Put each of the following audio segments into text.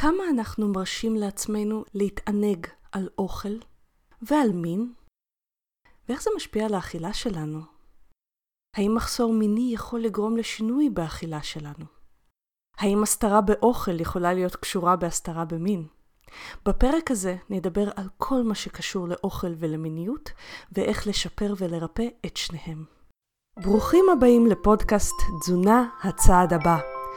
כמה אנחנו מרשים לעצמנו להתענג על אוכל ועל מין? ואיך זה משפיע על האכילה שלנו? האם מחסור מיני יכול לגרום לשינוי באכילה שלנו? האם הסתרה באוכל יכולה להיות קשורה בהסתרה במין? בפרק הזה נדבר על כל מה שקשור לאוכל ולמיניות, ואיך לשפר ולרפא את שניהם. ברוכים הבאים לפודקאסט תזונה הצעד הבא.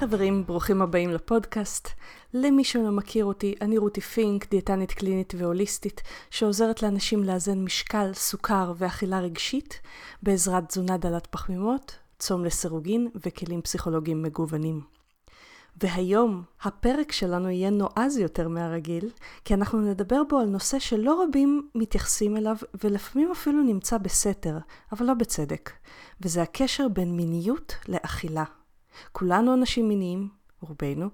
חברים, ברוכים הבאים לפודקאסט. למי שלא מכיר אותי, אני רותי פינק, דיאטנית קלינית והוליסטית, שעוזרת לאנשים לאזן משקל, סוכר ואכילה רגשית, בעזרת תזונה דלת פחמימות, צום לסירוגין וכלים פסיכולוגיים מגוונים. והיום הפרק שלנו יהיה נועז יותר מהרגיל, כי אנחנו נדבר בו על נושא שלא רבים מתייחסים אליו, ולפעמים אפילו נמצא בסתר, אבל לא בצדק, וזה הקשר בין מיניות לאכילה. כולנו אנשים מיניים, רובנו,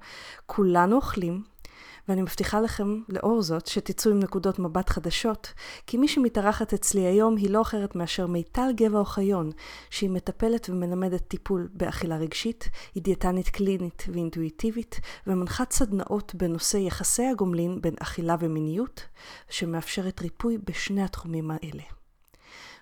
כולנו אוכלים, ואני מבטיחה לכם, לאור זאת, שתצאו עם נקודות מבט חדשות, כי מי שמתארחת אצלי היום היא לא אחרת מאשר מיטל גבע אוחיון, שהיא מטפלת ומלמדת טיפול באכילה רגשית, היא דיאטנית קלינית ואינטואיטיבית, ומנחת סדנאות בנושא יחסי הגומלין בין אכילה ומיניות, שמאפשרת ריפוי בשני התחומים האלה.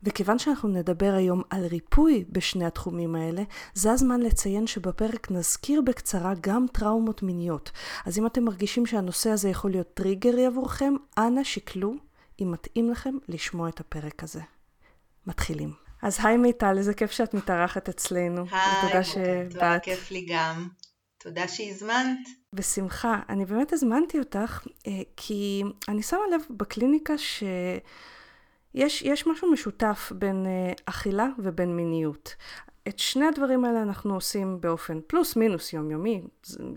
וכיוון שאנחנו נדבר היום על ריפוי בשני התחומים האלה, זה הזמן לציין שבפרק נזכיר בקצרה גם טראומות מיניות. אז אם אתם מרגישים שהנושא הזה יכול להיות טריגרי עבורכם, אנא שקלו אם מתאים לכם לשמוע את הפרק הזה. מתחילים. אז היי מיטל, איזה כיף שאת מתארחת אצלנו. היי, תודה שבאת. כיף לי גם. תודה שהזמנת. בשמחה. אני באמת הזמנתי אותך, אה, כי אני שמה לב בקליניקה ש... יש, יש משהו משותף בין uh, אכילה ובין מיניות. את שני הדברים האלה אנחנו עושים באופן פלוס מינוס יומיומי,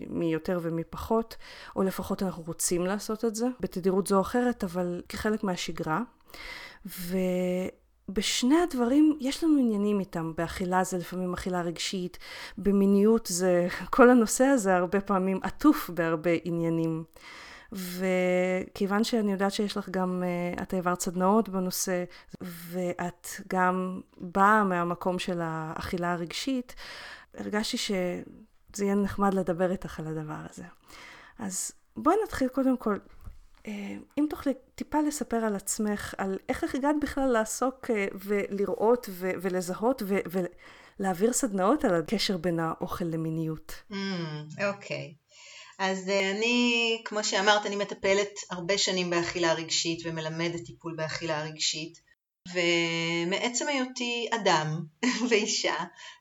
מי יותר ומי פחות, או לפחות אנחנו רוצים לעשות את זה, בתדירות זו או אחרת, אבל כחלק מהשגרה. ובשני הדברים יש לנו עניינים איתם, באכילה זה לפעמים אכילה רגשית, במיניות זה, כל הנושא הזה הרבה פעמים עטוף בהרבה עניינים. וכיוון שאני יודעת שיש לך גם, אה, את העברת סדנאות בנושא, ואת גם באה מהמקום של האכילה הרגשית, הרגשתי שזה יהיה נחמד לדבר איתך על הדבר הזה. אז בואי נתחיל קודם כל, אה, אם תוכלי טיפה לספר על עצמך, על איך הגעת בכלל לעסוק אה, ולראות ולזהות ולהעביר סדנאות על הקשר בין האוכל למיניות. Mm, אוקיי. Mm, okay. אז אה, אני, כמו שאמרת, אני מטפלת הרבה שנים באכילה רגשית ומלמדת טיפול באכילה רגשית. ומעצם היותי אדם ואישה,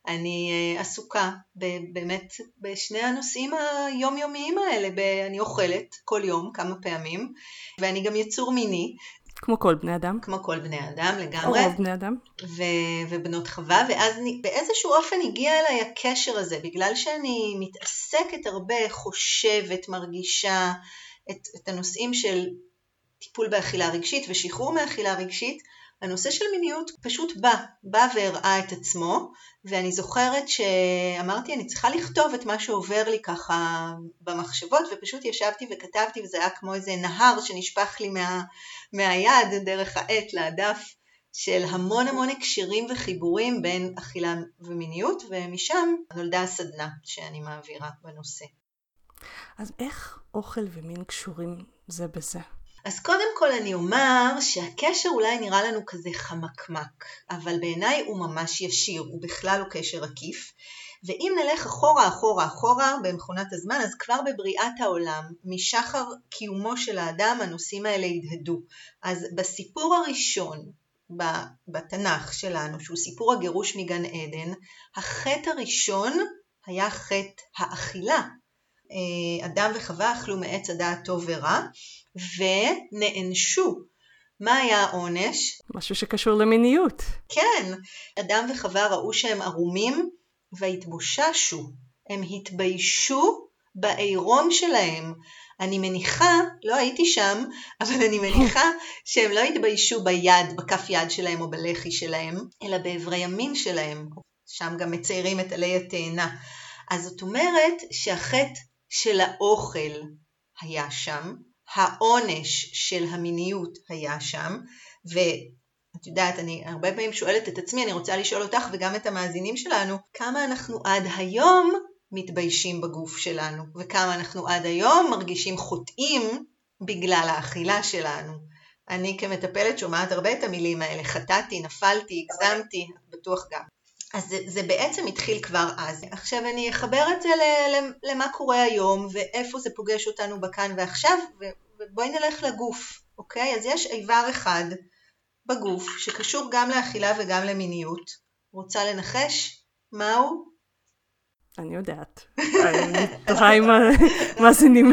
אני אה, עסוקה באמת בשני הנושאים היומיומיים האלה. אני אוכלת כל יום כמה פעמים, ואני גם יצור מיני, כמו כל בני אדם. כמו כל בני אדם לגמרי. או רוב בני אדם. ו- ובנות חווה, ואז אני, באיזשהו אופן הגיע אליי הקשר הזה, בגלל שאני מתעסקת הרבה, חושבת, מרגישה את, את הנושאים של טיפול באכילה רגשית ושחרור מאכילה רגשית, הנושא של מיניות פשוט בא, בא והראה את עצמו, ואני זוכרת שאמרתי אני צריכה לכתוב את מה שעובר לי ככה במחשבות, ופשוט ישבתי וכתבתי וזה היה כמו איזה נהר שנשפך לי מה, מהיד דרך העט לדף של המון המון הקשרים וחיבורים בין אכילה ומיניות, ומשם נולדה הסדנה שאני מעבירה בנושא. אז איך אוכל ומין קשורים זה בזה? אז קודם כל אני אומר שהקשר אולי נראה לנו כזה חמקמק, אבל בעיניי הוא ממש ישיר, הוא בכלל לא קשר עקיף. ואם נלך אחורה אחורה אחורה במכונת הזמן, אז כבר בבריאת העולם, משחר קיומו של האדם, הנושאים האלה הדהדו. אז בסיפור הראשון, בתנ"ך שלנו, שהוא סיפור הגירוש מגן עדן, החטא הראשון היה חטא האכילה. אה, אדם וחווה אכלו מעץ הדעת טוב ורע, ונענשו. מה היה העונש? משהו שקשור למיניות. כן, אדם וחווה ראו שהם ערומים והתבוששו. הם התביישו בעירום שלהם. אני מניחה, לא הייתי שם, אבל אני מניחה שהם לא התביישו ביד, בכף יד שלהם או בלחי שלהם, אלא באיברי המין שלהם. שם גם מציירים את עלי התאנה. אז זאת אומרת שהחטא של האוכל היה שם, העונש של המיניות היה שם, ואת יודעת, אני הרבה פעמים שואלת את עצמי, אני רוצה לשאול אותך וגם את המאזינים שלנו, כמה אנחנו עד היום מתביישים בגוף שלנו, וכמה אנחנו עד היום מרגישים חוטאים בגלל האכילה שלנו. אני כמטפלת שומעת הרבה את המילים האלה, חטאתי, נפלתי, הגזמתי, בטוח גם. אז זה, זה בעצם התחיל כבר אז. עכשיו אני אחבר את זה למה קורה היום ואיפה זה פוגש אותנו בכאן ועכשיו ובואי נלך לגוף, אוקיי? אז יש איבר אחד בגוף שקשור גם לאכילה וגם למיניות. רוצה לנחש? מהו? אני יודעת. אני תוהה אם המאזינים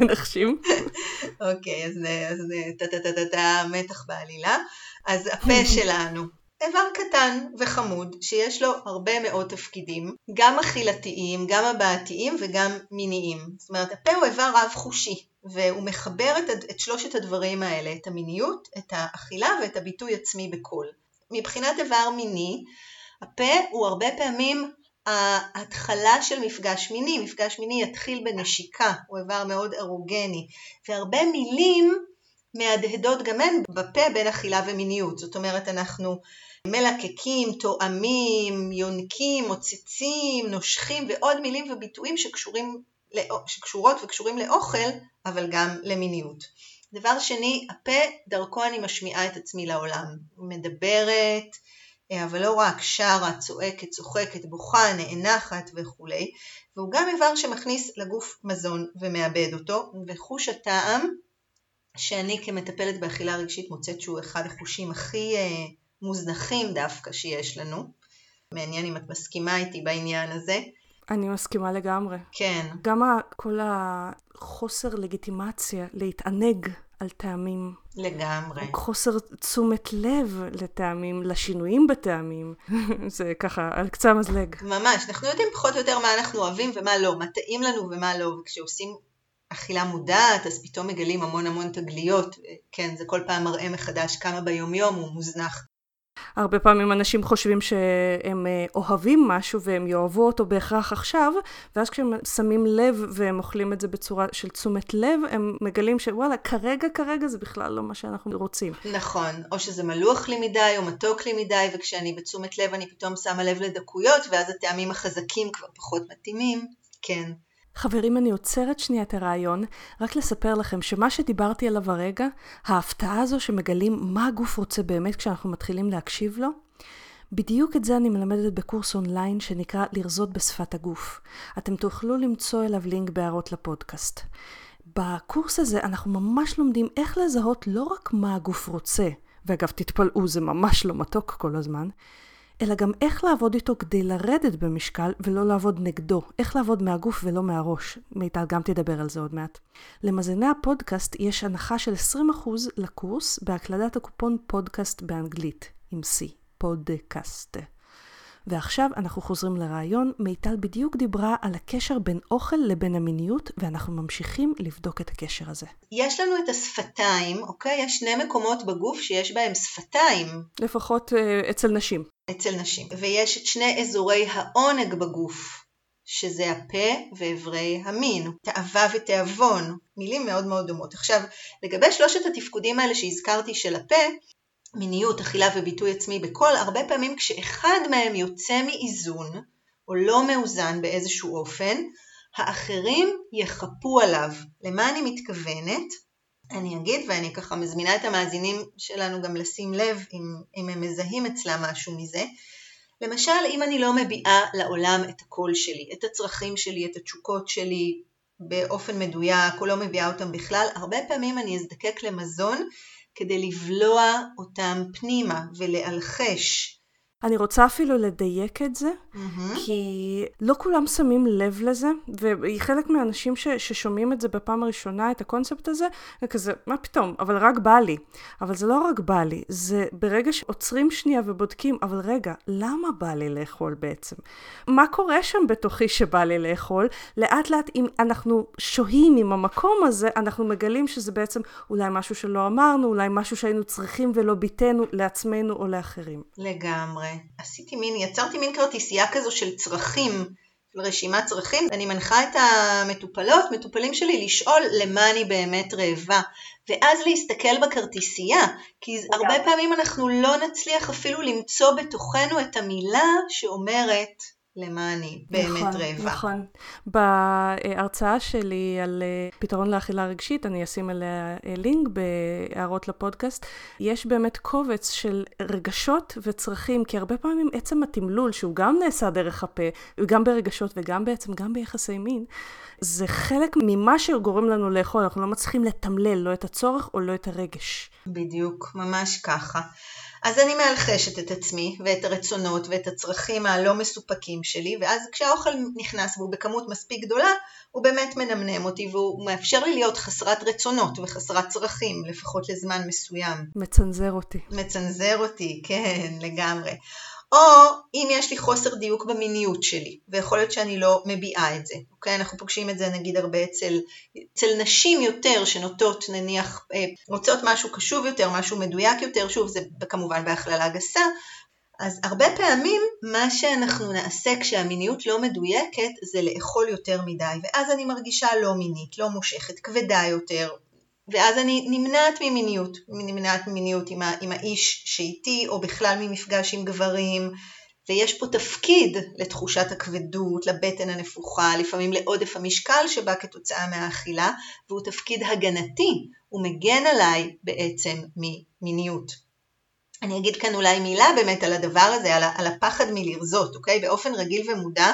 מנחשים. אוקיי, אז טה-טה-טה-טה מתח בעלילה. אז הפה שלנו. איבר קטן וחמוד שיש לו הרבה מאוד תפקידים, גם אכילתיים, גם הבעתיים וגם מיניים. זאת אומרת, הפה הוא איבר רב חושי, והוא מחבר את, את שלושת הדברים האלה, את המיניות, את האכילה ואת הביטוי עצמי בקול. מבחינת איבר מיני, הפה הוא הרבה פעמים ההתחלה של מפגש מיני, מפגש מיני יתחיל בנשיקה, הוא איבר מאוד ארוגני, והרבה מילים מהדהדות גם הן בפה בין אכילה ומיניות, זאת אומרת אנחנו מלקקים, תואמים, יונקים, מוצצים, נושכים ועוד מילים וביטויים שקשורים, שקשורות וקשורים לאוכל, אבל גם למיניות. דבר שני, הפה, דרכו אני משמיעה את עצמי לעולם. מדברת, אבל לא רק שרה, צועקת, צוחקת, בוכה, נאנחת וכולי, והוא גם איבר שמכניס לגוף מזון ומאבד אותו, וחוש הטעם, שאני כמטפלת באכילה רגשית מוצאת שהוא אחד החושים הכי אה, מוזנחים דווקא שיש לנו. מעניין אם את מסכימה איתי בעניין הזה. אני מסכימה לגמרי. כן. גם כל החוסר לגיטימציה להתענג על טעמים. לגמרי. חוסר תשומת לב לטעמים, לשינויים בטעמים. זה ככה, על קצה המזלג. ממש, אנחנו יודעים פחות או יותר מה אנחנו אוהבים ומה לא, מה טעים לנו ומה לא, וכשעושים אכילה מודעת, אז פתאום מגלים המון המון תגליות. כן, זה כל פעם מראה מחדש כמה ביומיום הוא מוזנח. הרבה פעמים אנשים חושבים שהם אה, אוהבים משהו והם יאהבו אותו בהכרח עכשיו, ואז כשהם שמים לב והם אוכלים את זה בצורה של תשומת לב, הם מגלים שוואלה, כרגע כרגע זה בכלל לא מה שאנחנו רוצים. נכון, או שזה מלוח לי מדי או מתוק לי מדי, וכשאני בתשומת לב אני פתאום שמה לב לדקויות, ואז הטעמים החזקים כבר פחות מתאימים. כן. חברים, אני עוצרת שנייה את הרעיון, רק לספר לכם שמה שדיברתי עליו הרגע, ההפתעה הזו שמגלים מה הגוף רוצה באמת כשאנחנו מתחילים להקשיב לו, בדיוק את זה אני מלמדת בקורס אונליין שנקרא לרזות בשפת הגוף. אתם תוכלו למצוא אליו לינק בהערות לפודקאסט. בקורס הזה אנחנו ממש לומדים איך לזהות לא רק מה הגוף רוצה, ואגב תתפלאו זה ממש לא מתוק כל הזמן, אלא גם איך לעבוד איתו כדי לרדת במשקל ולא לעבוד נגדו, איך לעבוד מהגוף ולא מהראש. מיטל גם תדבר על זה עוד מעט. למאזיני הפודקאסט יש הנחה של 20% לקורס בהקלדת הקופון פודקאסט באנגלית, עם C, פודקאסט. ועכשיו אנחנו חוזרים לרעיון, מיטל בדיוק דיברה על הקשר בין אוכל לבין המיניות, ואנחנו ממשיכים לבדוק את הקשר הזה. יש לנו את השפתיים, אוקיי? יש שני מקומות בגוף שיש בהם שפתיים. לפחות אה, אצל נשים. אצל נשים. ויש את שני אזורי העונג בגוף, שזה הפה ואיברי המין, תאווה ותיאבון, מילים מאוד מאוד דומות. עכשיו, לגבי שלושת התפקודים האלה שהזכרתי של הפה, מיניות, אכילה וביטוי עצמי בקול, הרבה פעמים כשאחד מהם יוצא מאיזון, או לא מאוזן באיזשהו אופן, האחרים יחפו עליו. למה אני מתכוונת? אני אגיד, ואני ככה מזמינה את המאזינים שלנו גם לשים לב אם, אם הם מזהים אצלם משהו מזה. למשל, אם אני לא מביעה לעולם את הקול שלי, את הצרכים שלי, את התשוקות שלי באופן מדויק, או לא מביעה אותם בכלל, הרבה פעמים אני אזדקק למזון כדי לבלוע אותם פנימה ולהלחש אני רוצה אפילו לדייק את זה, מהמם. כי לא כולם שמים לב לזה, וחלק מהאנשים ש, ששומעים את זה בפעם הראשונה, את הקונספט הזה, זה כזה, מה פתאום, אבל רק בא לי. אבל זה לא רק בא לי, זה ברגע שעוצרים שנייה ובודקים, אבל רגע, למה בא לי לאכול בעצם? מה קורה שם בתוכי שבא לי לאכול? לאט לאט, אם אנחנו שוהים עם המקום הזה, אנחנו מגלים שזה בעצם אולי משהו שלא אמרנו, אולי משהו שהיינו צריכים ולא ביטאנו לעצמנו או לאחרים. לגמרי. עשיתי מין, יצרתי מין כרטיסייה כזו של צרכים, של רשימת צרכים. אני מנחה את המטופלות, מטופלים שלי, לשאול למה אני באמת רעבה. ואז להסתכל בכרטיסייה, כי הרבה פעמים אנחנו לא נצליח אפילו למצוא בתוכנו את המילה שאומרת למה אני באמת נכון, רעבה. נכון. בהרצאה שלי על אה, פתרון לאכילה רגשית, אני אשים עליה אה, לינק בהערות לפודקאסט, יש באמת קובץ של רגשות וצרכים, כי הרבה פעמים עצם התמלול, שהוא גם נעשה דרך הפה, וגם ברגשות וגם בעצם, גם ביחסי מין, זה חלק ממה שגורם לנו לאכול, אנחנו לא מצליחים לתמלל לא את הצורך או לא את הרגש. בדיוק, ממש ככה. אז אני מאלחשת את עצמי ואת הרצונות ואת הצרכים הלא מסופקים שלי, ואז כשהאוכל נכנס והוא בכמות מספיק גדולה, הוא באמת מנמנם אותי והוא מאפשר לי להיות חסרת רצונות וחסרת צרכים, לפחות לזמן מסוים. מצנזר אותי. מצנזר אותי, כן, לגמרי. או אם יש לי חוסר דיוק במיניות שלי, ויכול להיות שאני לא מביעה את זה, אוקיי? אנחנו פוגשים את זה נגיד הרבה אצל, אצל נשים יותר שנוטות נניח, אה, רוצות משהו קשוב יותר, משהו מדויק יותר, שוב זה כמובן בהכללה גסה, אז הרבה פעמים מה שאנחנו נעשה כשהמיניות לא מדויקת זה לאכול יותר מדי, ואז אני מרגישה לא מינית, לא מושכת, כבדה יותר, ואז אני נמנעת ממיניות, נמנעת ממיניות עם, ה, עם האיש שאיתי, או בכלל ממפגש עם גברים, ויש פה תפקיד לתחושת הכבדות, לבטן הנפוחה, לפעמים לעודף המשקל שבא כתוצאה מהאכילה, והוא תפקיד הגנתי, הוא מגן עליי בעצם ממיניות. אני אגיד כאן אולי מילה באמת על הדבר הזה, על, על הפחד מלרזות, אוקיי? באופן רגיל ומודע,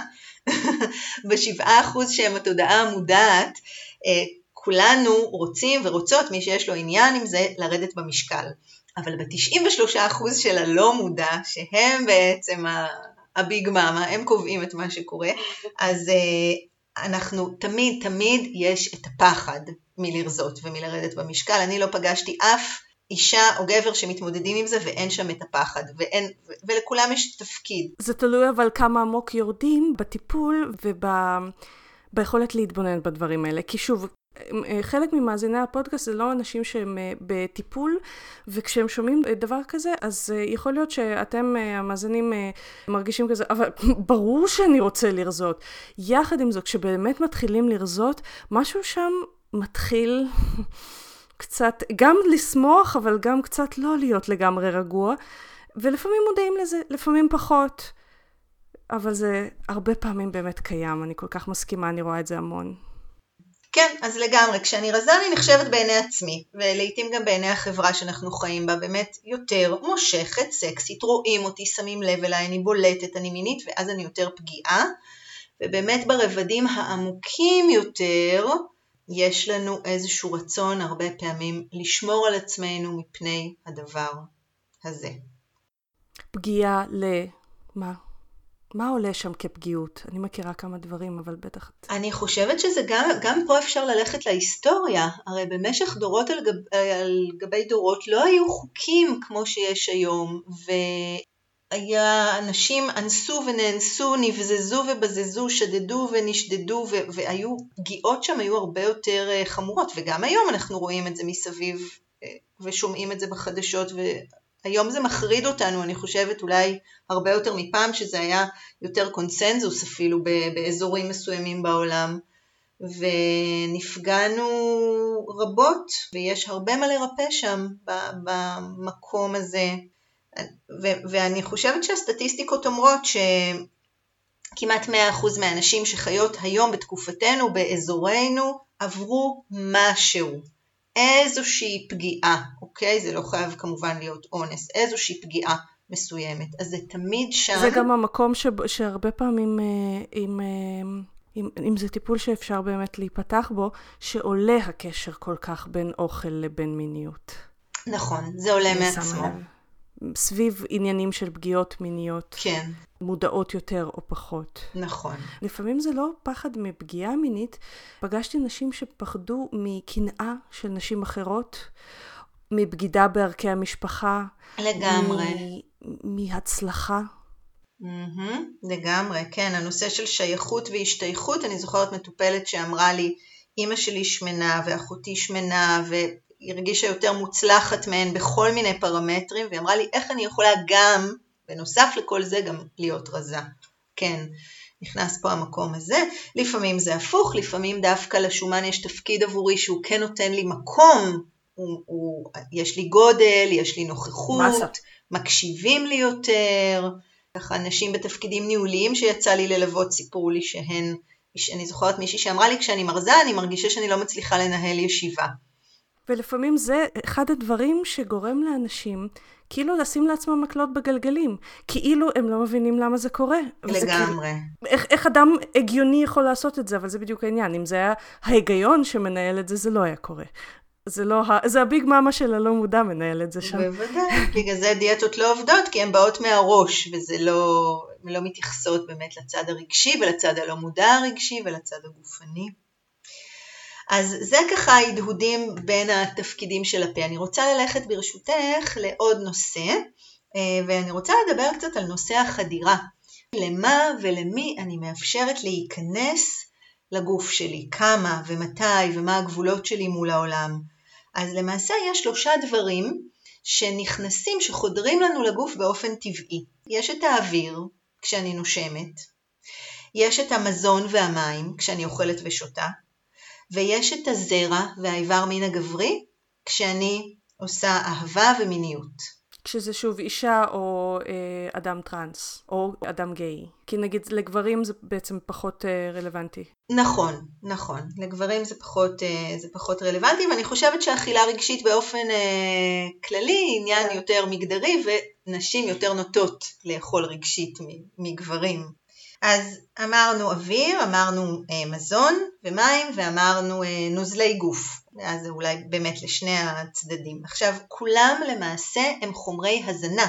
בשבעה אחוז שהם התודעה המודעת, כולנו רוצים ורוצות, מי שיש לו עניין עם זה, לרדת במשקל. אבל ב-93% של הלא מודע, שהם בעצם הביג מאמה, הם קובעים את מה שקורה, אז אנחנו תמיד תמיד יש את הפחד מלרזות ומלרדת במשקל. אני לא פגשתי אף אישה או גבר שמתמודדים עם זה ואין שם את הפחד, ואין, ולכולם יש תפקיד. זה תלוי אבל כמה עמוק יורדים בטיפול וביכולת להתבונן בדברים האלה. כי שוב, חלק ממאזיני הפודקאסט זה לא אנשים שהם אה, בטיפול, וכשהם שומעים דבר כזה, אז אה, יכול להיות שאתם אה, המאזינים מרגישים כזה, אבל ברור שאני רוצה לרזות. יחד עם זאת, כשבאמת מתחילים לרזות, משהו שם מתחיל קצת, גם לשמוח, אבל גם קצת לא להיות לגמרי רגוע, ולפעמים מודעים לזה, לפעמים פחות. אבל זה הרבה פעמים באמת קיים, אני כל כך מסכימה, אני רואה את זה המון. כן, אז לגמרי, כשאני רזה אני נחשבת בעיני עצמי, ולעיתים גם בעיני החברה שאנחנו חיים בה, באמת יותר מושכת, סקסית, רואים אותי, שמים לב אליי, אני בולטת, אני מינית, ואז אני יותר פגיעה, ובאמת ברבדים העמוקים יותר, יש לנו איזשהו רצון הרבה פעמים לשמור על עצמנו מפני הדבר הזה. פגיעה למה? מה עולה שם כפגיעות? אני מכירה כמה דברים, אבל בטח... אני חושבת שזה גם, גם פה אפשר ללכת להיסטוריה. הרי במשך דורות על, גב, על גבי דורות לא היו חוקים כמו שיש היום, והיה אנשים אנסו ונאנסו, נבזזו ובזזו, שדדו ונשדדו, ו, והיו, פגיעות שם היו הרבה יותר אה, חמורות, וגם היום אנחנו רואים את זה מסביב אה, ושומעים את זה בחדשות. היום זה מחריד אותנו, אני חושבת אולי הרבה יותר מפעם, שזה היה יותר קונסנזוס אפילו באזורים מסוימים בעולם, ונפגענו רבות, ויש הרבה מה לרפא שם במקום הזה, ואני חושבת שהסטטיסטיקות אומרות שכמעט 100% מהנשים שחיות היום בתקופתנו, באזורנו, עברו משהו. איזושהי פגיעה, אוקיי? זה לא חייב כמובן להיות אונס, איזושהי פגיעה מסוימת. אז זה תמיד שם. זה גם המקום ש... שהרבה פעמים, אה, אם, אה, אם, אם זה טיפול שאפשר באמת להיפתח בו, שעולה הקשר כל כך בין אוכל לבין מיניות. נכון, זה עולה מעצמו. סביב עניינים של פגיעות מיניות. כן. מודעות יותר או פחות. נכון. לפעמים זה לא פחד מפגיעה מינית. פגשתי נשים שפחדו מקנאה של נשים אחרות, מבגידה בערכי המשפחה. לגמרי. מ- מהצלחה. Mm-hmm, לגמרי, כן. הנושא של שייכות והשתייכות, אני זוכרת מטופלת שאמרה לי, אימא שלי שמנה ואחותי שמנה והיא הרגישה יותר מוצלחת מהן בכל מיני פרמטרים, והיא אמרה לי, איך אני יכולה גם, בנוסף לכל זה, גם להיות רזה. כן, נכנס פה המקום הזה. לפעמים זה הפוך, לפעמים דווקא לשומן יש תפקיד עבורי שהוא כן נותן לי מקום, הוא, הוא, יש לי גודל, יש לי נוכחות, מסה. מקשיבים לי יותר. ככה נשים בתפקידים ניהוליים שיצא לי ללוות סיפרו לי שהן, אני זוכרת מישהי שאמרה לי כשאני מרזה אני מרגישה שאני לא מצליחה לנהל ישיבה. ולפעמים זה אחד הדברים שגורם לאנשים כאילו לשים לעצמם מקלות בגלגלים. כאילו הם לא מבינים למה זה קורה. לגמרי. כאילו, איך, איך אדם הגיוני יכול לעשות את זה, אבל זה בדיוק העניין. אם זה היה ההיגיון שמנהל את זה, זה לא היה קורה. זה לא, זה הביג מאמה של הלא מודע מנהל את זה שם. בוודאי, בגלל זה דיאטות לא עובדות, כי הן באות מהראש, וזה לא, לא מתייחסות באמת לצד הרגשי ולצד הלא מודע הרגשי ולצד הגופני. אז זה ככה ההדהודים בין התפקידים של הפה. אני רוצה ללכת ברשותך לעוד נושא, ואני רוצה לדבר קצת על נושא החדירה. למה ולמי אני מאפשרת להיכנס לגוף שלי, כמה ומתי ומה הגבולות שלי מול העולם. אז למעשה יש שלושה דברים שנכנסים, שחודרים לנו לגוף באופן טבעי. יש את האוויר, כשאני נושמת, יש את המזון והמים, כשאני אוכלת ושותה, ויש את הזרע והאיבר מין הגברי, כשאני עושה אהבה ומיניות. כשזה שוב אישה או אה, אדם טראנס, או אדם גיי. כי נגיד לגברים זה בעצם פחות אה, רלוונטי. נכון, נכון. לגברים זה פחות, אה, זה פחות רלוונטי, ואני חושבת שאכילה רגשית באופן אה, כללי היא עניין יותר מגדרי, ונשים יותר נוטות לאכול רגשית מגברים. אז אמרנו אוויר, אמרנו אה, מזון ומים, ואמרנו אה, נוזלי גוף. אז זה אולי באמת לשני הצדדים. עכשיו, כולם למעשה הם חומרי הזנה.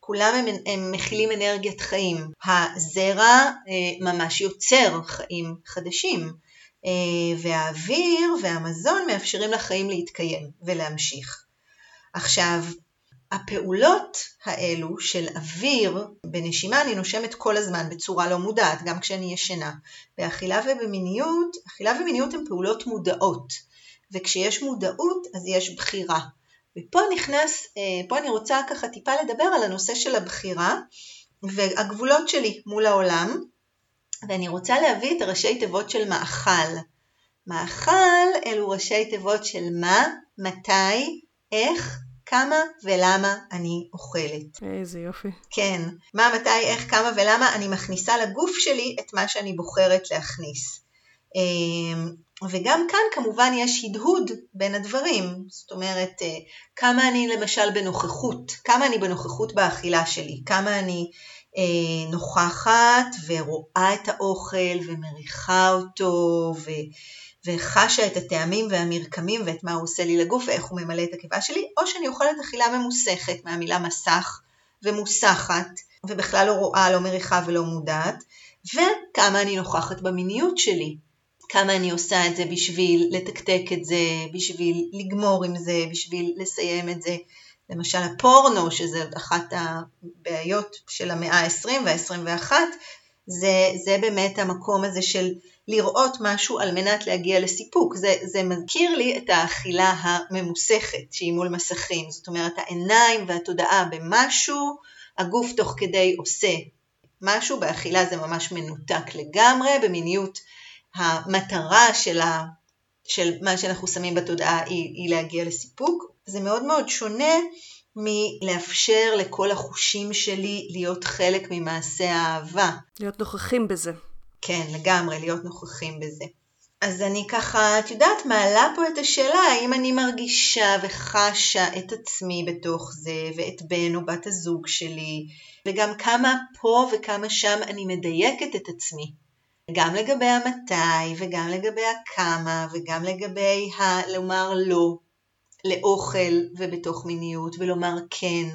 כולם הם, הם מכילים אנרגיית חיים. הזרע אה, ממש יוצר חיים חדשים, אה, והאוויר והמזון מאפשרים לחיים להתקיים ולהמשיך. עכשיו, הפעולות האלו של אוויר בנשימה אני נושמת כל הזמן בצורה לא מודעת, גם כשאני ישנה. באכילה ובמיניות, אכילה ומיניות הן פעולות מודעות. וכשיש מודעות אז יש בחירה. ופה נכנס, פה אני רוצה ככה טיפה לדבר על הנושא של הבחירה והגבולות שלי מול העולם, ואני רוצה להביא את הראשי תיבות של מאכל. מאכל אלו ראשי תיבות של מה, מתי, איך, כמה ולמה אני אוכלת. איזה יופי. כן, מה, מתי, איך, כמה ולמה אני מכניסה לגוף שלי את מה שאני בוחרת להכניס. וגם כאן כמובן יש הדהוד בין הדברים, זאת אומרת כמה אני למשל בנוכחות, כמה אני בנוכחות באכילה שלי, כמה אני אה, נוכחת ורואה את האוכל ומריחה אותו ו, וחשה את הטעמים והמרקמים ואת מה הוא עושה לי לגוף ואיך הוא ממלא את הקיבה שלי, או שאני אוכלת אכילה ממוסכת מהמילה מסך ומוסחת ובכלל לא רואה, לא מריחה ולא מודעת, וכמה אני נוכחת במיניות שלי. כמה אני עושה את זה בשביל לתקתק את זה, בשביל לגמור עם זה, בשביל לסיים את זה. למשל הפורנו, שזה אחת הבעיות של המאה ה-20 וה-21, זה, זה באמת המקום הזה של לראות משהו על מנת להגיע לסיפוק. זה, זה מזכיר לי את האכילה הממוסכת שהיא מול מסכים. זאת אומרת, העיניים והתודעה במשהו, הגוף תוך כדי עושה משהו, באכילה זה ממש מנותק לגמרי, במיניות המטרה של, ה, של מה שאנחנו שמים בתודעה היא, היא להגיע לסיפוק. זה מאוד מאוד שונה מלאפשר לכל החושים שלי להיות חלק ממעשה האהבה. להיות נוכחים בזה. כן, לגמרי, להיות נוכחים בזה. אז אני ככה, את יודעת, מעלה פה את השאלה האם אני מרגישה וחשה את עצמי בתוך זה, ואת בן או בת הזוג שלי, וגם כמה פה וכמה שם אני מדייקת את עצמי. גם לגבי המתי, וגם לגבי הכמה, וגם לגבי ה... לומר לא לאוכל ובתוך מיניות, ולומר כן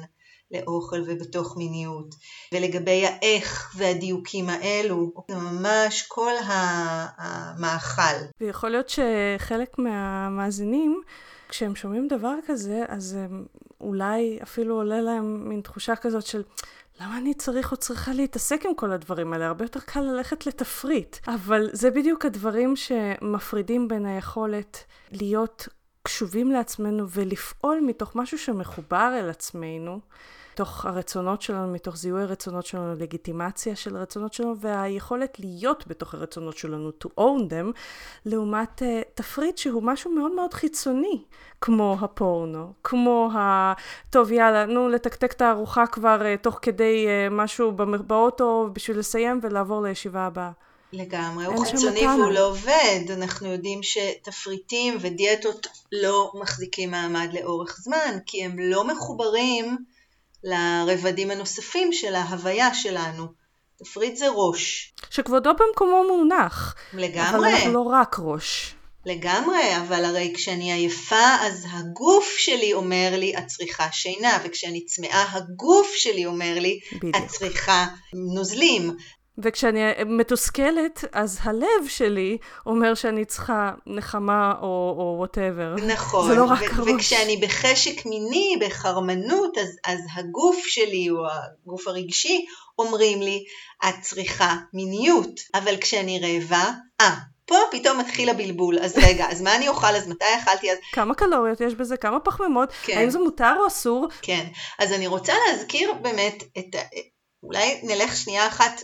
לאוכל ובתוך מיניות, ולגבי האיך והדיוקים האלו, זה ממש כל המאכל. ויכול להיות שחלק מהמאזינים, כשהם שומעים דבר כזה, אז הם אולי אפילו עולה להם מין תחושה כזאת של למה אני צריך או צריכה להתעסק עם כל הדברים האלה? הרבה יותר קל ללכת לתפריט. אבל זה בדיוק הדברים שמפרידים בין היכולת להיות קשובים לעצמנו ולפעול מתוך משהו שמחובר אל עצמנו, מתוך הרצונות שלנו, מתוך זיהוי הרצונות שלנו, לגיטימציה של הרצונות שלנו, והיכולת להיות בתוך הרצונות שלנו, to own them, לעומת uh, תפריט שהוא משהו מאוד מאוד חיצוני, כמו הפורנו, כמו ה... טוב יאללה, נו לתקתק את הארוחה כבר uh, תוך כדי uh, משהו באוטו בשביל לסיים ולעבור לישיבה הבאה. לגמרי, הוא חיצוני והוא לא עובד. אנחנו יודעים שתפריטים ודיאטות לא מחזיקים מעמד לאורך זמן, כי הם לא מחוברים לרבדים הנוספים של ההוויה שלנו. תפריט זה ראש. שכבודו במקומו מונח. לגמרי. אבל אנחנו לא רק ראש. לגמרי, אבל הרי כשאני עייפה, אז הגוף שלי אומר לי, את צריכה שינה, וכשאני צמאה, הגוף שלי אומר לי, בדיוק. את צריכה נוזלים. וכשאני מתוסכלת, אז הלב שלי אומר שאני צריכה נחמה או וואטאבר. נכון. זה לא רק הראש. וכשאני בחשק מיני, בחרמנות, אז, אז הגוף שלי או הגוף הרגשי אומרים לי, את צריכה מיניות. אבל כשאני רעבה, אה, פה פתאום מתחיל הבלבול, אז רגע, אז מה אני אוכל, אז מתי אכלתי, אז... כמה קלוריות יש בזה, כמה פחמימות, כן. האם זה מותר או אסור? כן, אז אני רוצה להזכיר באמת את, אולי נלך שנייה אחת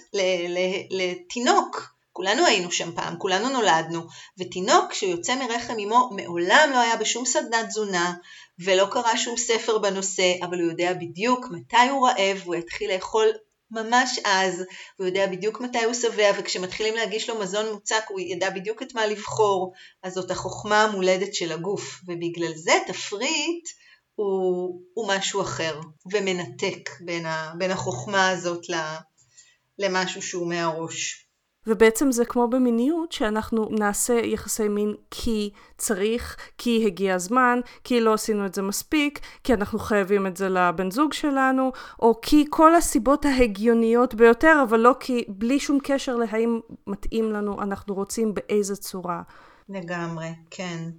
לתינוק. כולנו היינו שם פעם, כולנו נולדנו, ותינוק שיוצא מרחם אמו מעולם לא היה בשום סדנת תזונה, ולא קרא שום ספר בנושא, אבל הוא יודע בדיוק מתי הוא רעב, הוא יתחיל לאכול ממש אז, הוא יודע בדיוק מתי הוא שבע, וכשמתחילים להגיש לו מזון מוצק הוא ידע בדיוק את מה לבחור, אז זאת החוכמה המולדת של הגוף, ובגלל זה תפריט הוא, הוא משהו אחר, ומנתק בין, ה, בין החוכמה הזאת למשהו שהוא מהראש. ובעצם זה כמו במיניות, שאנחנו נעשה יחסי מין כי צריך, כי הגיע הזמן, כי לא עשינו את זה מספיק, כי אנחנו חייבים את זה לבן זוג שלנו, או כי כל הסיבות ההגיוניות ביותר, אבל לא כי בלי שום קשר להאם מתאים לנו, אנחנו רוצים באיזה צורה. לגמרי, כן.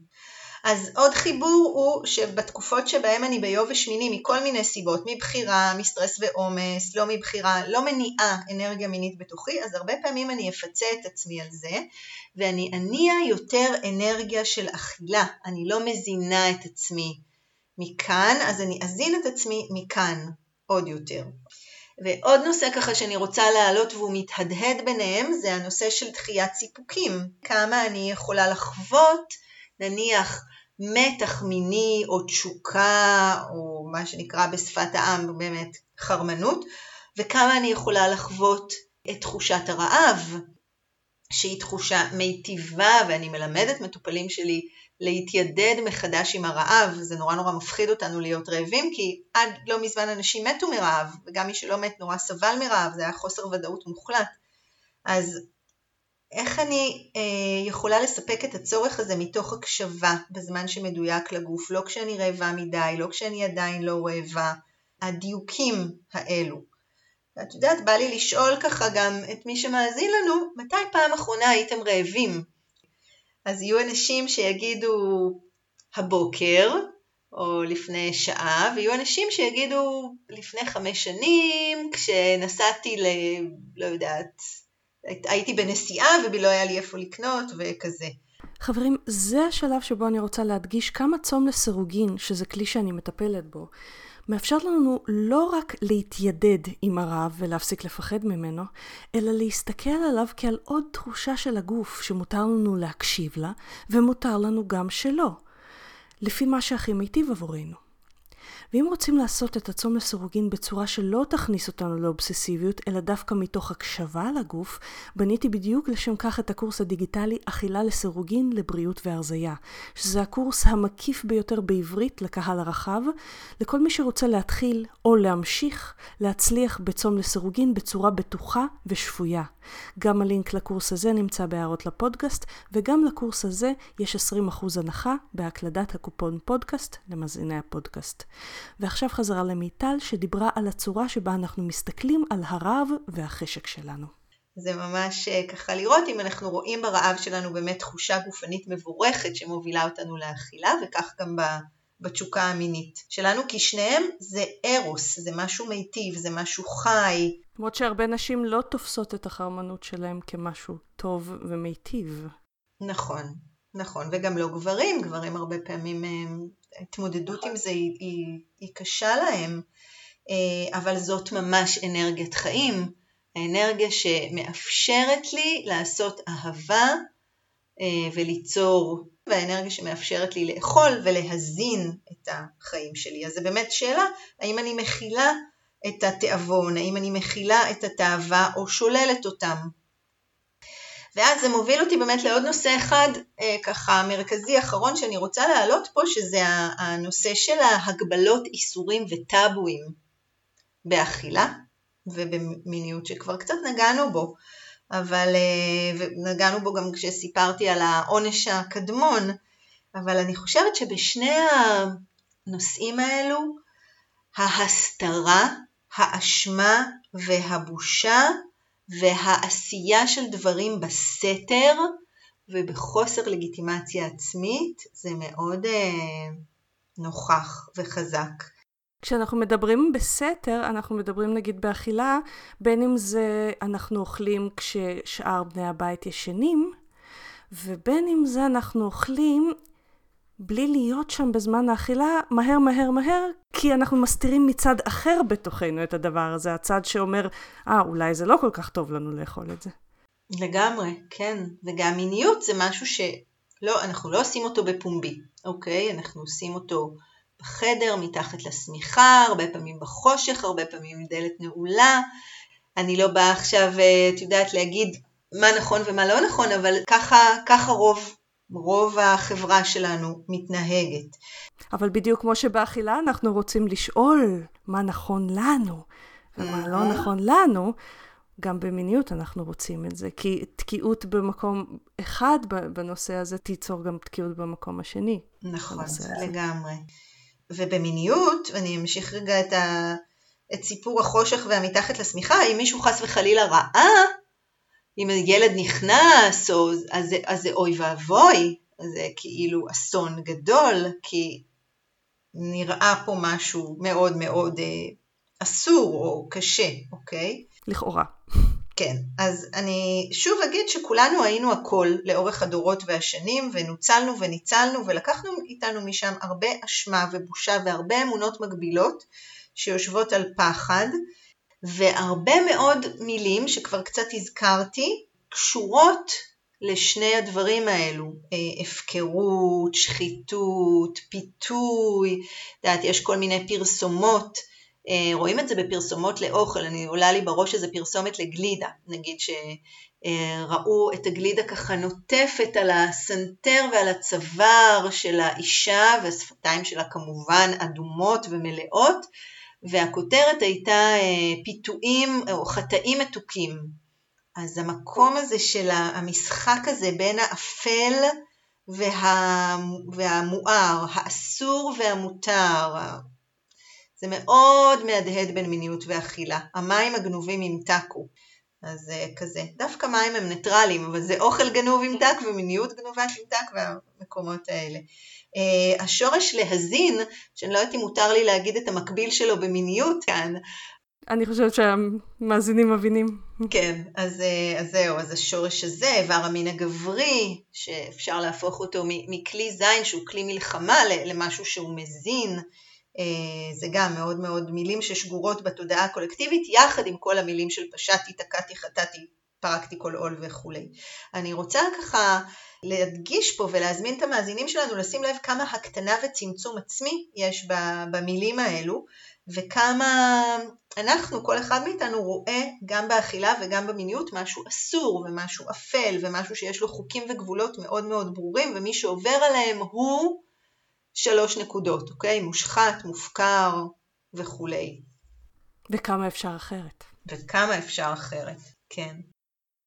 אז עוד חיבור הוא שבתקופות שבהם אני ביובש מיני מכל מיני סיבות, מבחירה, מסטרס ועומס, לא מבחירה, לא מניעה אנרגיה מינית בתוכי, אז הרבה פעמים אני אפצה את עצמי על זה, ואני אניע יותר אנרגיה של אכילה, אני לא מזינה את עצמי מכאן, אז אני אזין את עצמי מכאן עוד יותר. ועוד נושא ככה שאני רוצה להעלות והוא מתהדהד ביניהם זה הנושא של דחיית סיפוקים. כמה אני יכולה לחוות נניח מתח מיני או תשוקה או מה שנקרא בשפת העם באמת חרמנות וכמה אני יכולה לחוות את תחושת הרעב שהיא תחושה מיטיבה ואני מלמדת מטופלים שלי להתיידד מחדש עם הרעב, זה נורא נורא מפחיד אותנו להיות רעבים כי עד לא מזמן אנשים מתו מרעב וגם מי שלא מת נורא סבל מרעב, זה היה חוסר ודאות מוחלט. אז איך אני אה, יכולה לספק את הצורך הזה מתוך הקשבה בזמן שמדויק לגוף, לא כשאני רעבה מדי, לא כשאני עדיין לא רעבה, הדיוקים האלו. ואת יודעת, בא לי לשאול ככה גם את מי שמאזין לנו, מתי פעם אחרונה הייתם רעבים? אז יהיו אנשים שיגידו הבוקר, או לפני שעה, ויהיו אנשים שיגידו לפני חמש שנים, כשנסעתי ל... לא יודעת, הייתי בנסיעה ולא היה לי איפה לקנות וכזה. חברים, זה השלב שבו אני רוצה להדגיש כמה צום לסירוגין, שזה כלי שאני מטפלת בו, מאפשר לנו לא רק להתיידד עם הרעב ולהפסיק לפחד ממנו, אלא להסתכל עליו כעל עוד תחושה של הגוף שמותר לנו להקשיב לה, ומותר לנו גם שלא, לפי מה שהכי מיטיב עבורנו. ואם רוצים לעשות את הצום לסירוגין בצורה שלא תכניס אותנו לאובססיביות, אלא דווקא מתוך הקשבה לגוף, בניתי בדיוק לשם כך את הקורס הדיגיטלי אכילה לסירוגין לבריאות והרזייה, שזה הקורס המקיף ביותר בעברית לקהל הרחב, לכל מי שרוצה להתחיל או להמשיך להצליח בצום לסירוגין בצורה בטוחה ושפויה. גם הלינק לקורס הזה נמצא בהערות לפודקאסט, וגם לקורס הזה יש 20% הנחה בהקלדת הקופון פודקאסט למאזיני הפודקאסט. ועכשיו חזרה למיטל שדיברה על הצורה שבה אנחנו מסתכלים על הרעב והחשק שלנו. זה ממש אה, ככה לראות אם אנחנו רואים ברעב שלנו באמת תחושה גופנית מבורכת שמובילה אותנו לאכילה, וכך גם בתשוקה המינית שלנו, כי שניהם זה ארוס, זה משהו מיטיב, זה משהו חי. למרות שהרבה נשים לא תופסות את החרמנות שלהם כמשהו טוב ומיטיב. נכון, נכון, וגם לא גברים, גברים הרבה פעמים, אה, ההתמודדות עם זה היא, היא, היא קשה להם, אה, אבל זאת ממש אנרגיית חיים. האנרגיה שמאפשרת לי לעשות אהבה אה, וליצור, והאנרגיה שמאפשרת לי לאכול ולהזין את החיים שלי. אז זו באמת שאלה, האם אני מכילה את התיאבון, האם אני מכילה את התאווה או שוללת אותם. ואז זה מוביל אותי באמת לעוד נושא אחד אה, ככה מרכזי אחרון שאני רוצה להעלות פה, שזה הנושא של ההגבלות, איסורים וטאבואים באכילה. ובמיניות שכבר קצת נגענו בו, אבל אה, נגענו בו גם כשסיפרתי על העונש הקדמון, אבל אני חושבת שבשני הנושאים האלו, ההסתרה, האשמה והבושה והעשייה של דברים בסתר ובחוסר לגיטימציה עצמית זה מאוד אה, נוכח וחזק. כשאנחנו מדברים בסתר, אנחנו מדברים נגיד באכילה, בין אם זה אנחנו אוכלים כששאר בני הבית ישנים, ובין אם זה אנחנו אוכלים בלי להיות שם בזמן האכילה, מהר מהר מהר, כי אנחנו מסתירים מצד אחר בתוכנו את הדבר הזה, הצד שאומר, אה, ah, אולי זה לא כל כך טוב לנו לאכול את זה. לגמרי, כן. וגם מיניות זה משהו שלא, אנחנו לא עושים אותו בפומבי, אוקיי? אנחנו עושים אותו בחדר, מתחת לשמיכה, הרבה פעמים בחושך, הרבה פעמים עם דלת נעולה. אני לא באה עכשיו, אה, את יודעת, להגיד מה נכון ומה לא נכון, אבל ככה, ככה רוב, רוב החברה שלנו מתנהגת. אבל בדיוק כמו שבאכילה אנחנו רוצים לשאול מה נכון לנו ומה לא נכון לנו, גם במיניות אנחנו רוצים את זה, כי תקיעות במקום אחד בנושא הזה תיצור גם תקיעות במקום השני. נכון, לגמרי. ובמיניות, ואני אמשיך רגע את, ה, את סיפור החושך והמתחת לשמיכה, אם מישהו חס וחלילה ראה, אם ילד נכנס, או, אז, אז זה אוי ואבוי, זה כאילו אסון גדול, כי נראה פה משהו מאוד מאוד אה, אסור או קשה, אוקיי? לכאורה. כן, אז אני שוב אגיד שכולנו היינו הכל לאורך הדורות והשנים, ונוצלנו וניצלנו, ולקחנו איתנו משם הרבה אשמה ובושה והרבה אמונות מגבילות שיושבות על פחד, והרבה מאוד מילים שכבר קצת הזכרתי, קשורות לשני הדברים האלו, אה, הפקרות, שחיתות, פיתוי, את יודעת, יש כל מיני פרסומות רואים את זה בפרסומות לאוכל, אני עולה לי בראש איזה פרסומת לגלידה, נגיד שראו את הגלידה ככה נוטפת על הסנטר ועל הצוואר של האישה והשפתיים שלה כמובן אדומות ומלאות והכותרת הייתה אה, פיתויים או חטאים מתוקים. אז המקום הזה של המשחק הזה בין האפל וה... והמואר, האסור והמותר, זה מאוד מהדהד בין מיניות ואכילה. המים הגנובים ימתקו. אז אה, כזה. דווקא מים הם ניטרלים, אבל זה אוכל גנוב ימתק ומיניות גנובה תמתק והמקומות האלה. Uh, השורש להזין, שאני לא יודעת אם מותר לי להגיד את המקביל שלו במיניות כאן. אני חושבת שהמאזינים מבינים. כן, אז, uh, אז זהו, אז השורש הזה, איבר המין הגברי, שאפשר להפוך אותו מכלי זין שהוא כלי מלחמה למשהו שהוא מזין. אה, זה גם מאוד מאוד מילים ששגורות בתודעה הקולקטיבית, יחד עם כל המילים של פשעתי, תקעתי, חטאתי, פרקתי כל עול וכולי. אני רוצה ככה להדגיש פה ולהזמין את המאזינים שלנו לשים לב כמה הקטנה וצמצום עצמי יש במילים האלו, וכמה אנחנו, כל אחד מאיתנו רואה גם באכילה וגם במיניות משהו אסור ומשהו אפל ומשהו שיש לו חוקים וגבולות מאוד מאוד ברורים ומי שעובר עליהם הוא שלוש נקודות, אוקיי? מושחת, מופקר וכולי. וכמה אפשר אחרת. וכמה אפשר אחרת, כן.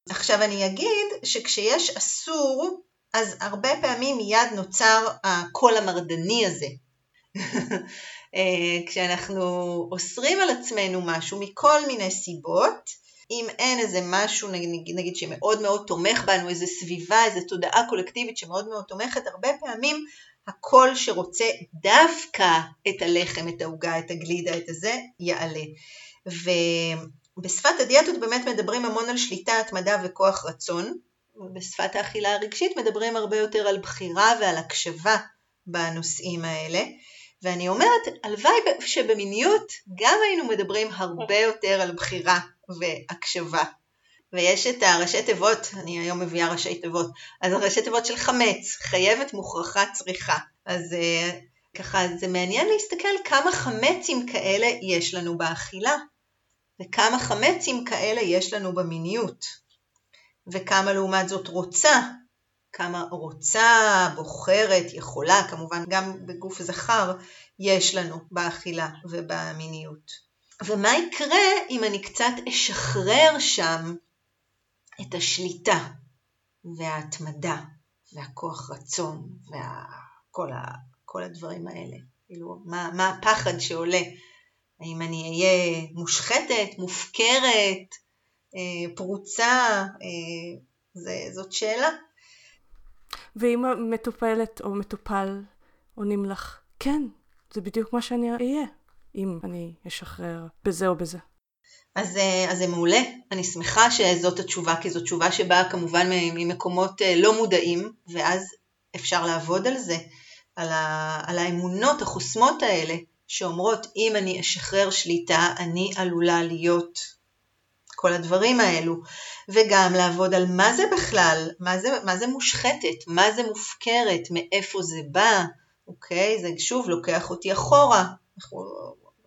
עכשיו אני אגיד שכשיש אסור, אז הרבה פעמים מיד נוצר הקול המרדני הזה. אה, כשאנחנו אוסרים על עצמנו משהו מכל מיני סיבות, אם אין איזה משהו נגיד, נגיד שמאוד מאוד תומך בנו, איזה סביבה, איזה תודעה קולקטיבית שמאוד מאוד תומכת, הרבה פעמים הקול שרוצה דווקא את הלחם, את העוגה, את הגלידה, את הזה, יעלה. ובשפת הדיאטות באמת מדברים המון על שליטה, התמדה וכוח רצון, ובשפת האכילה הרגשית מדברים הרבה יותר על בחירה ועל הקשבה בנושאים האלה. ואני אומרת, הלוואי שבמיניות גם היינו מדברים הרבה יותר על בחירה והקשבה. ויש את הראשי תיבות, אני היום מביאה ראשי תיבות, אז הראשי תיבות של חמץ, חייבת, מוכרחה, צריכה. אז uh, ככה, זה מעניין להסתכל כמה חמצים כאלה יש לנו באכילה, וכמה חמצים כאלה יש לנו במיניות, וכמה לעומת זאת רוצה, כמה רוצה, בוחרת, יכולה, כמובן גם בגוף זכר יש לנו באכילה ובמיניות. ומה יקרה אם אני קצת אשחרר שם את השליטה וההתמדה והכוח רצון וכל הדברים האלה. כאילו, מה, מה הפחד שעולה? האם אני אהיה מושחתת, מופקרת, אה, פרוצה? אה, זה, זאת שאלה. ואם המטופלת או מטופל עונים לך, כן, זה בדיוק מה שאני אהיה, אם אני אשחרר בזה או בזה. אז, אה, אז זה מעולה, אני שמחה שזאת התשובה, כי זו תשובה שבאה כמובן ממקומות אה, לא מודעים, ואז אפשר לעבוד על זה, על, ה, על האמונות החוסמות האלה, שאומרות אם אני אשחרר שליטה, אני עלולה להיות כל הדברים האלו, וגם לעבוד על מה זה בכלל, מה זה, מה זה מושחתת, מה זה מופקרת, מאיפה זה בא, אוקיי? זה שוב לוקח אותי אחורה, אנחנו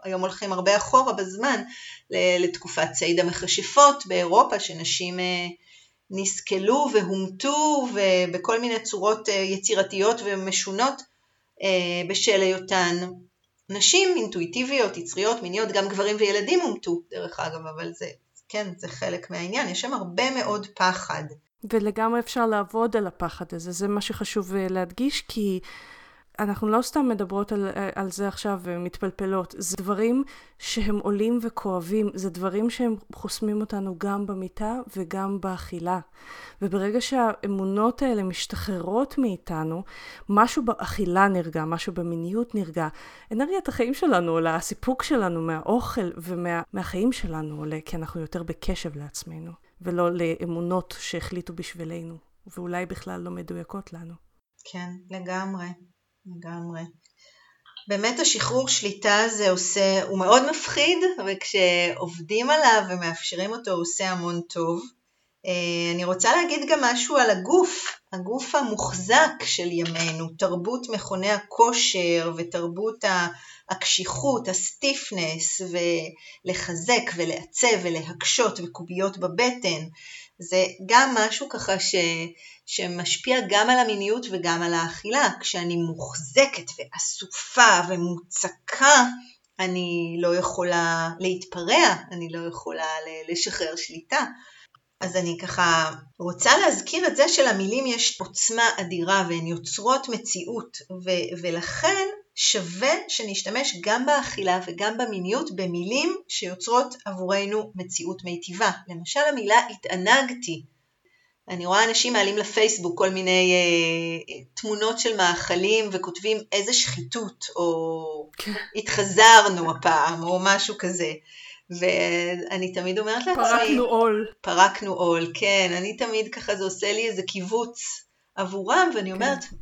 היום הולכים הרבה אחורה בזמן, לתקופת ציד המכשפות באירופה, שנשים אה, נסכלו והומתו בכל מיני צורות אה, יצירתיות ומשונות אה, בשל היותן נשים אינטואיטיביות, יצריות, מיניות, גם גברים וילדים הומתו דרך אגב, אבל זה, כן, זה חלק מהעניין, יש שם הרבה מאוד פחד. ולגמרי אפשר לעבוד על הפחד הזה, זה מה שחשוב להדגיש, כי אנחנו לא סתם מדברות על, על זה עכשיו ומתפלפלות, זה דברים שהם עולים וכואבים, זה דברים שהם חוסמים אותנו גם במיטה וגם באכילה. וברגע שהאמונות האלה משתחררות מאיתנו, משהו באכילה נרגע, משהו במיניות נרגע. אנרגיית החיים שלנו עולה, הסיפוק שלנו מהאוכל ומהחיים ומה, שלנו עולה, כי אנחנו יותר בקשב לעצמנו, ולא לאמונות שהחליטו בשבילנו, ואולי בכלל לא מדויקות לנו. כן, לגמרי. לגמרי. באמת השחרור שליטה הזה עושה, הוא מאוד מפחיד, וכשעובדים עליו ומאפשרים אותו הוא עושה המון טוב. אה, אני רוצה להגיד גם משהו על הגוף, הגוף המוחזק של ימינו, תרבות מכוני הכושר ותרבות הקשיחות, הסטיפנס, ולחזק ולעצב ולהקשות וקוביות בבטן. זה גם משהו ככה ש, שמשפיע גם על המיניות וגם על האכילה. כשאני מוחזקת ואסופה ומוצקה, אני לא יכולה להתפרע, אני לא יכולה לשחרר שליטה. אז אני ככה רוצה להזכיר את זה שלמילים יש עוצמה אדירה והן יוצרות מציאות, ו- ולכן שווה שנשתמש גם באכילה וגם במיניות במילים שיוצרות עבורנו מציאות מיטיבה. למשל המילה התענגתי. אני רואה אנשים מעלים לפייסבוק כל מיני אה, תמונות של מאכלים וכותבים איזה שחיתות, או כן. התחזרנו הפעם, או משהו כזה. ואני תמיד אומרת לעצמי... פרקנו עול. פרקנו עול, כן. אני תמיד ככה, זה עושה לי איזה קיבוץ עבורם, ואני כן. אומרת, כן.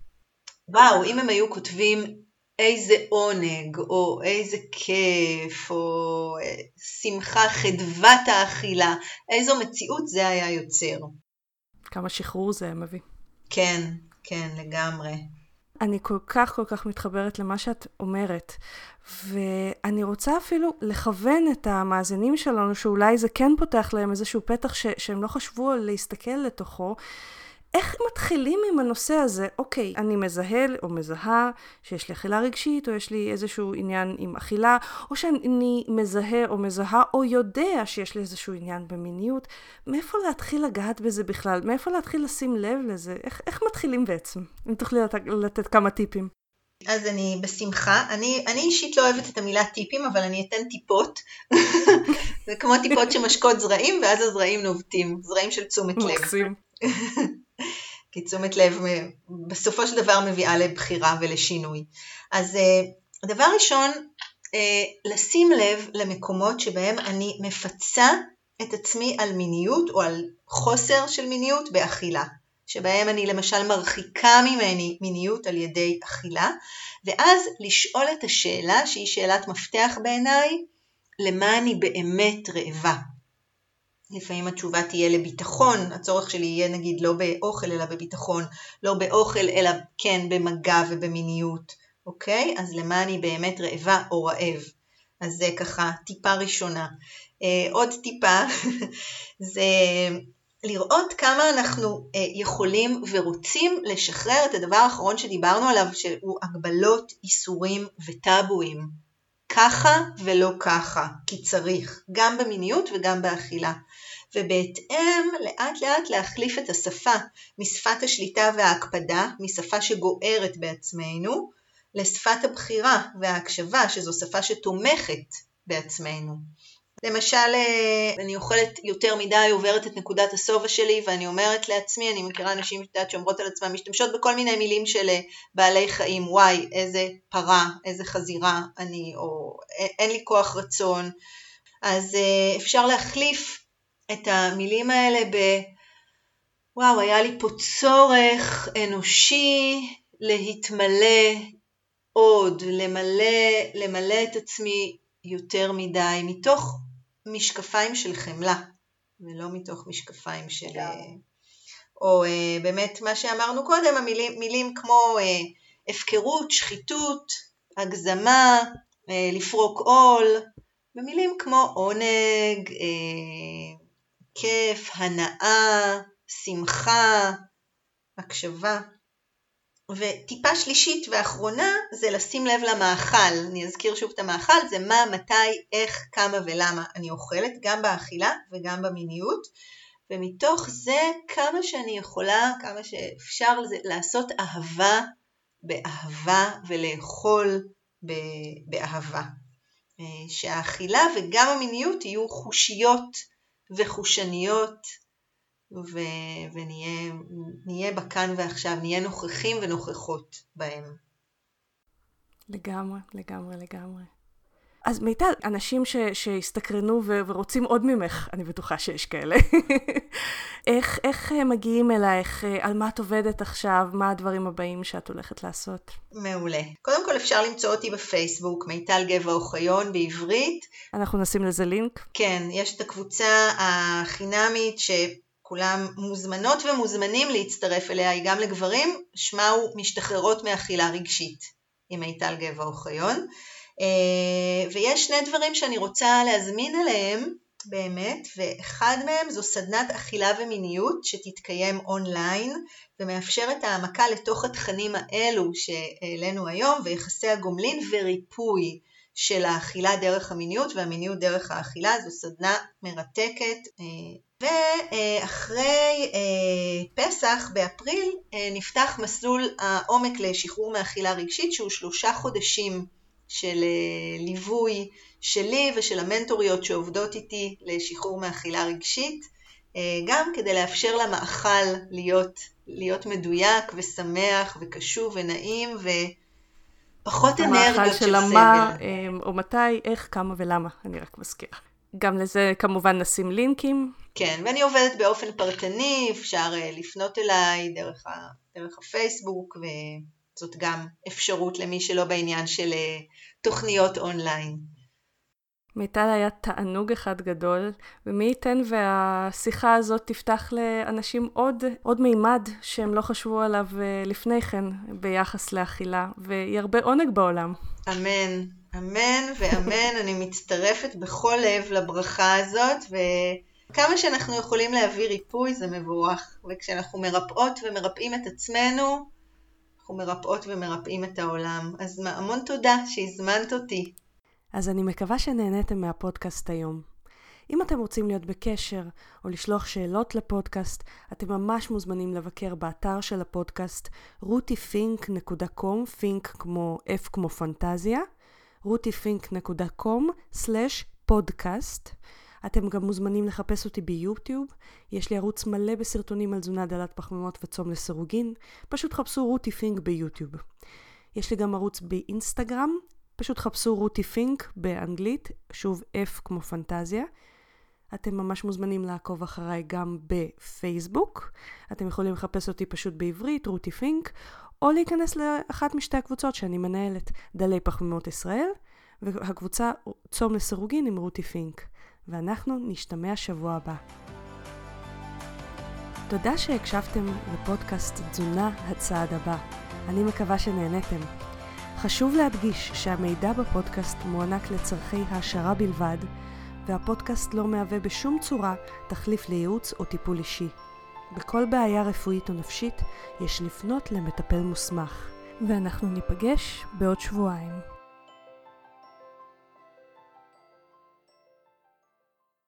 וואו, אם הם היו כותבים איזה עונג, או איזה כיף, או אה, שמחה, חדוות האכילה, איזו מציאות זה היה יוצר. כמה שחרור זה מביא. כן, כן, לגמרי. אני כל כך כל כך מתחברת למה שאת אומרת, ואני רוצה אפילו לכוון את המאזינים שלנו, שאולי זה כן פותח להם איזשהו פתח ש- שהם לא חשבו על להסתכל לתוכו, איך מתחילים עם הנושא הזה? אוקיי, אני מזהה או מזהה שיש לי אכילה רגשית, או יש לי איזשהו עניין עם אכילה, או שאני מזהה או מזהה, או יודע שיש לי איזשהו עניין במיניות. מאיפה להתחיל לגעת בזה בכלל? מאיפה להתחיל לשים לב לזה? איך, איך מתחילים בעצם? אם תוכלי לת, לתת כמה טיפים. אז אני בשמחה. אני, אני אישית לא אוהבת את המילה טיפים, אבל אני אתן טיפות. זה כמו טיפות שמשקות זרעים, ואז הזרעים נובטים, זרעים של תשומת לב. מקסים. כי תשומת לב בסופו של דבר מביאה לבחירה ולשינוי. אז אה, דבר ראשון, אה, לשים לב למקומות שבהם אני מפצה את עצמי על מיניות או על חוסר של מיניות באכילה. שבהם אני למשל מרחיקה ממני מיניות על ידי אכילה, ואז לשאול את השאלה, שהיא שאלת מפתח בעיניי, למה אני באמת רעבה. לפעמים התשובה תהיה לביטחון, הצורך שלי יהיה נגיד לא באוכל אלא בביטחון, לא באוכל אלא כן במגע ובמיניות, אוקיי? אז למה אני באמת רעבה או רעב? אז זה ככה טיפה ראשונה. אה, עוד טיפה זה לראות כמה אנחנו אה, יכולים ורוצים לשחרר את הדבר האחרון שדיברנו עליו, שהוא הגבלות, איסורים וטאבואים. ככה ולא ככה, כי צריך, גם במיניות וגם באכילה. ובהתאם לאט לאט להחליף את השפה משפת השליטה וההקפדה, משפה שגוערת בעצמנו, לשפת הבחירה וההקשבה, שזו שפה שתומכת בעצמנו. למשל, אה, אני אוכלת יותר מדי, עוברת את נקודת השובע שלי, ואני אומרת לעצמי, אני מכירה אנשים שאת שאומרות על עצמם, משתמשות בכל מיני מילים של אה, בעלי חיים, וואי, איזה פרה, איזה חזירה אני, או אין לי כוח רצון. אז אה, אפשר להחליף את המילים האלה ב... וואו, היה לי פה צורך אנושי להתמלא עוד, למלא, למלא את עצמי יותר מדי, מתוך משקפיים של חמלה, ולא מתוך משקפיים של... Yeah. אה, או uh, באמת מה שאמרנו קודם, המילים מילים כמו uh, הפקרות, שחיתות, הגזמה, לפרוק עול, ומילים כמו עונג, כיף, הנאה, שמחה, הקשבה. וטיפה שלישית ואחרונה זה לשים לב למאכל. אני אזכיר שוב את המאכל, זה מה, מתי, איך, כמה ולמה אני אוכלת, גם באכילה וגם במיניות. ומתוך זה כמה שאני יכולה, כמה שאפשר לעשות אהבה באהבה ולאכול באהבה. אה, שהאכילה וגם המיניות יהיו חושיות וחושניות ו- ונהיה בכאן ועכשיו, נהיה נוכחים ונוכחות בהם. לגמרי, לגמרי, לגמרי. אז מיטל, אנשים ש- שהסתקרנו ו- ורוצים עוד ממך, אני בטוחה שיש כאלה. איך, איך הם מגיעים אלייך? על מה את עובדת עכשיו? מה הדברים הבאים שאת הולכת לעשות? מעולה. קודם כל אפשר למצוא אותי בפייסבוק, מיטל גבע אוחיון בעברית. אנחנו נשים לזה לינק. כן, יש את הקבוצה החינמית ש... כולם מוזמנות ומוזמנים להצטרף אליה, היא גם לגברים, שמה הוא משתחררות מאכילה רגשית עם מיטל גבע אוחיון. אה, ויש שני דברים שאני רוצה להזמין אליהם באמת, ואחד מהם זו סדנת אכילה ומיניות שתתקיים אונליין ומאפשרת העמקה לתוך התכנים האלו שהעלינו היום ויחסי הגומלין וריפוי של האכילה דרך המיניות והמיניות דרך האכילה, זו סדנה מרתקת אה, ואחרי אה, פסח באפריל אה, נפתח מסלול העומק לשחרור מאכילה רגשית שהוא שלושה חודשים של ליווי שלי ושל המנטוריות שעובדות איתי לשחרור מאכילה רגשית, גם כדי לאפשר למאכל להיות, להיות מדויק ושמח וקשוב ונעים ופחות אנרגיות של, של סבל. מה, או מתי, איך, כמה ולמה, אני רק מזכירה. גם לזה כמובן נשים לינקים. כן, ואני עובדת באופן פרטני, אפשר אה, לפנות אליי דרך, ה, דרך הפייסבוק, וזאת גם אפשרות למי שלא בעניין של אה, תוכניות אונליין. מיטל היה תענוג אחד גדול, ומי ייתן והשיחה הזאת תפתח לאנשים עוד, עוד מימד שהם לא חשבו עליו אה, לפני כן ביחס לאכילה, ויהיה הרבה עונג בעולם. אמן, אמן ואמן, אני מצטרפת בכל לב לברכה הזאת, כמה שאנחנו יכולים להביא ריפוי זה מבורך, וכשאנחנו מרפאות ומרפאים את עצמנו, אנחנו מרפאות ומרפאים את העולם. אז המון תודה שהזמנת אותי. אז אני מקווה שנהניתם מהפודקאסט היום. אם אתם רוצים להיות בקשר או לשלוח שאלות לפודקאסט, אתם ממש מוזמנים לבקר באתר של הפודקאסט rutifink.com, פינק כמו F כמו פנטזיה, rutifink.com/פודקאסט. אתם גם מוזמנים לחפש אותי ביוטיוב, יש לי ערוץ מלא בסרטונים על תזונה דלת פחמימות וצום לסירוגין, פשוט חפשו רותי פינק ביוטיוב. יש לי גם ערוץ באינסטגרם, פשוט חפשו רותי פינק באנגלית, שוב F כמו פנטזיה. אתם ממש מוזמנים לעקוב אחריי גם בפייסבוק. אתם יכולים לחפש אותי פשוט בעברית, רותי פינק, או להיכנס לאחת משתי הקבוצות שאני מנהלת, דלי פחמימות ישראל, והקבוצה צום לסירוגין עם רותי פינק. ואנחנו נשתמע שבוע הבא. תודה שהקשבתם לפודקאסט תזונה הצעד הבא. אני מקווה שנהניתם. חשוב להדגיש שהמידע בפודקאסט מוענק לצורכי העשרה בלבד, והפודקאסט לא מהווה בשום צורה תחליף לייעוץ או טיפול אישי. בכל בעיה רפואית או נפשית יש לפנות למטפל מוסמך. ואנחנו ניפגש בעוד שבועיים.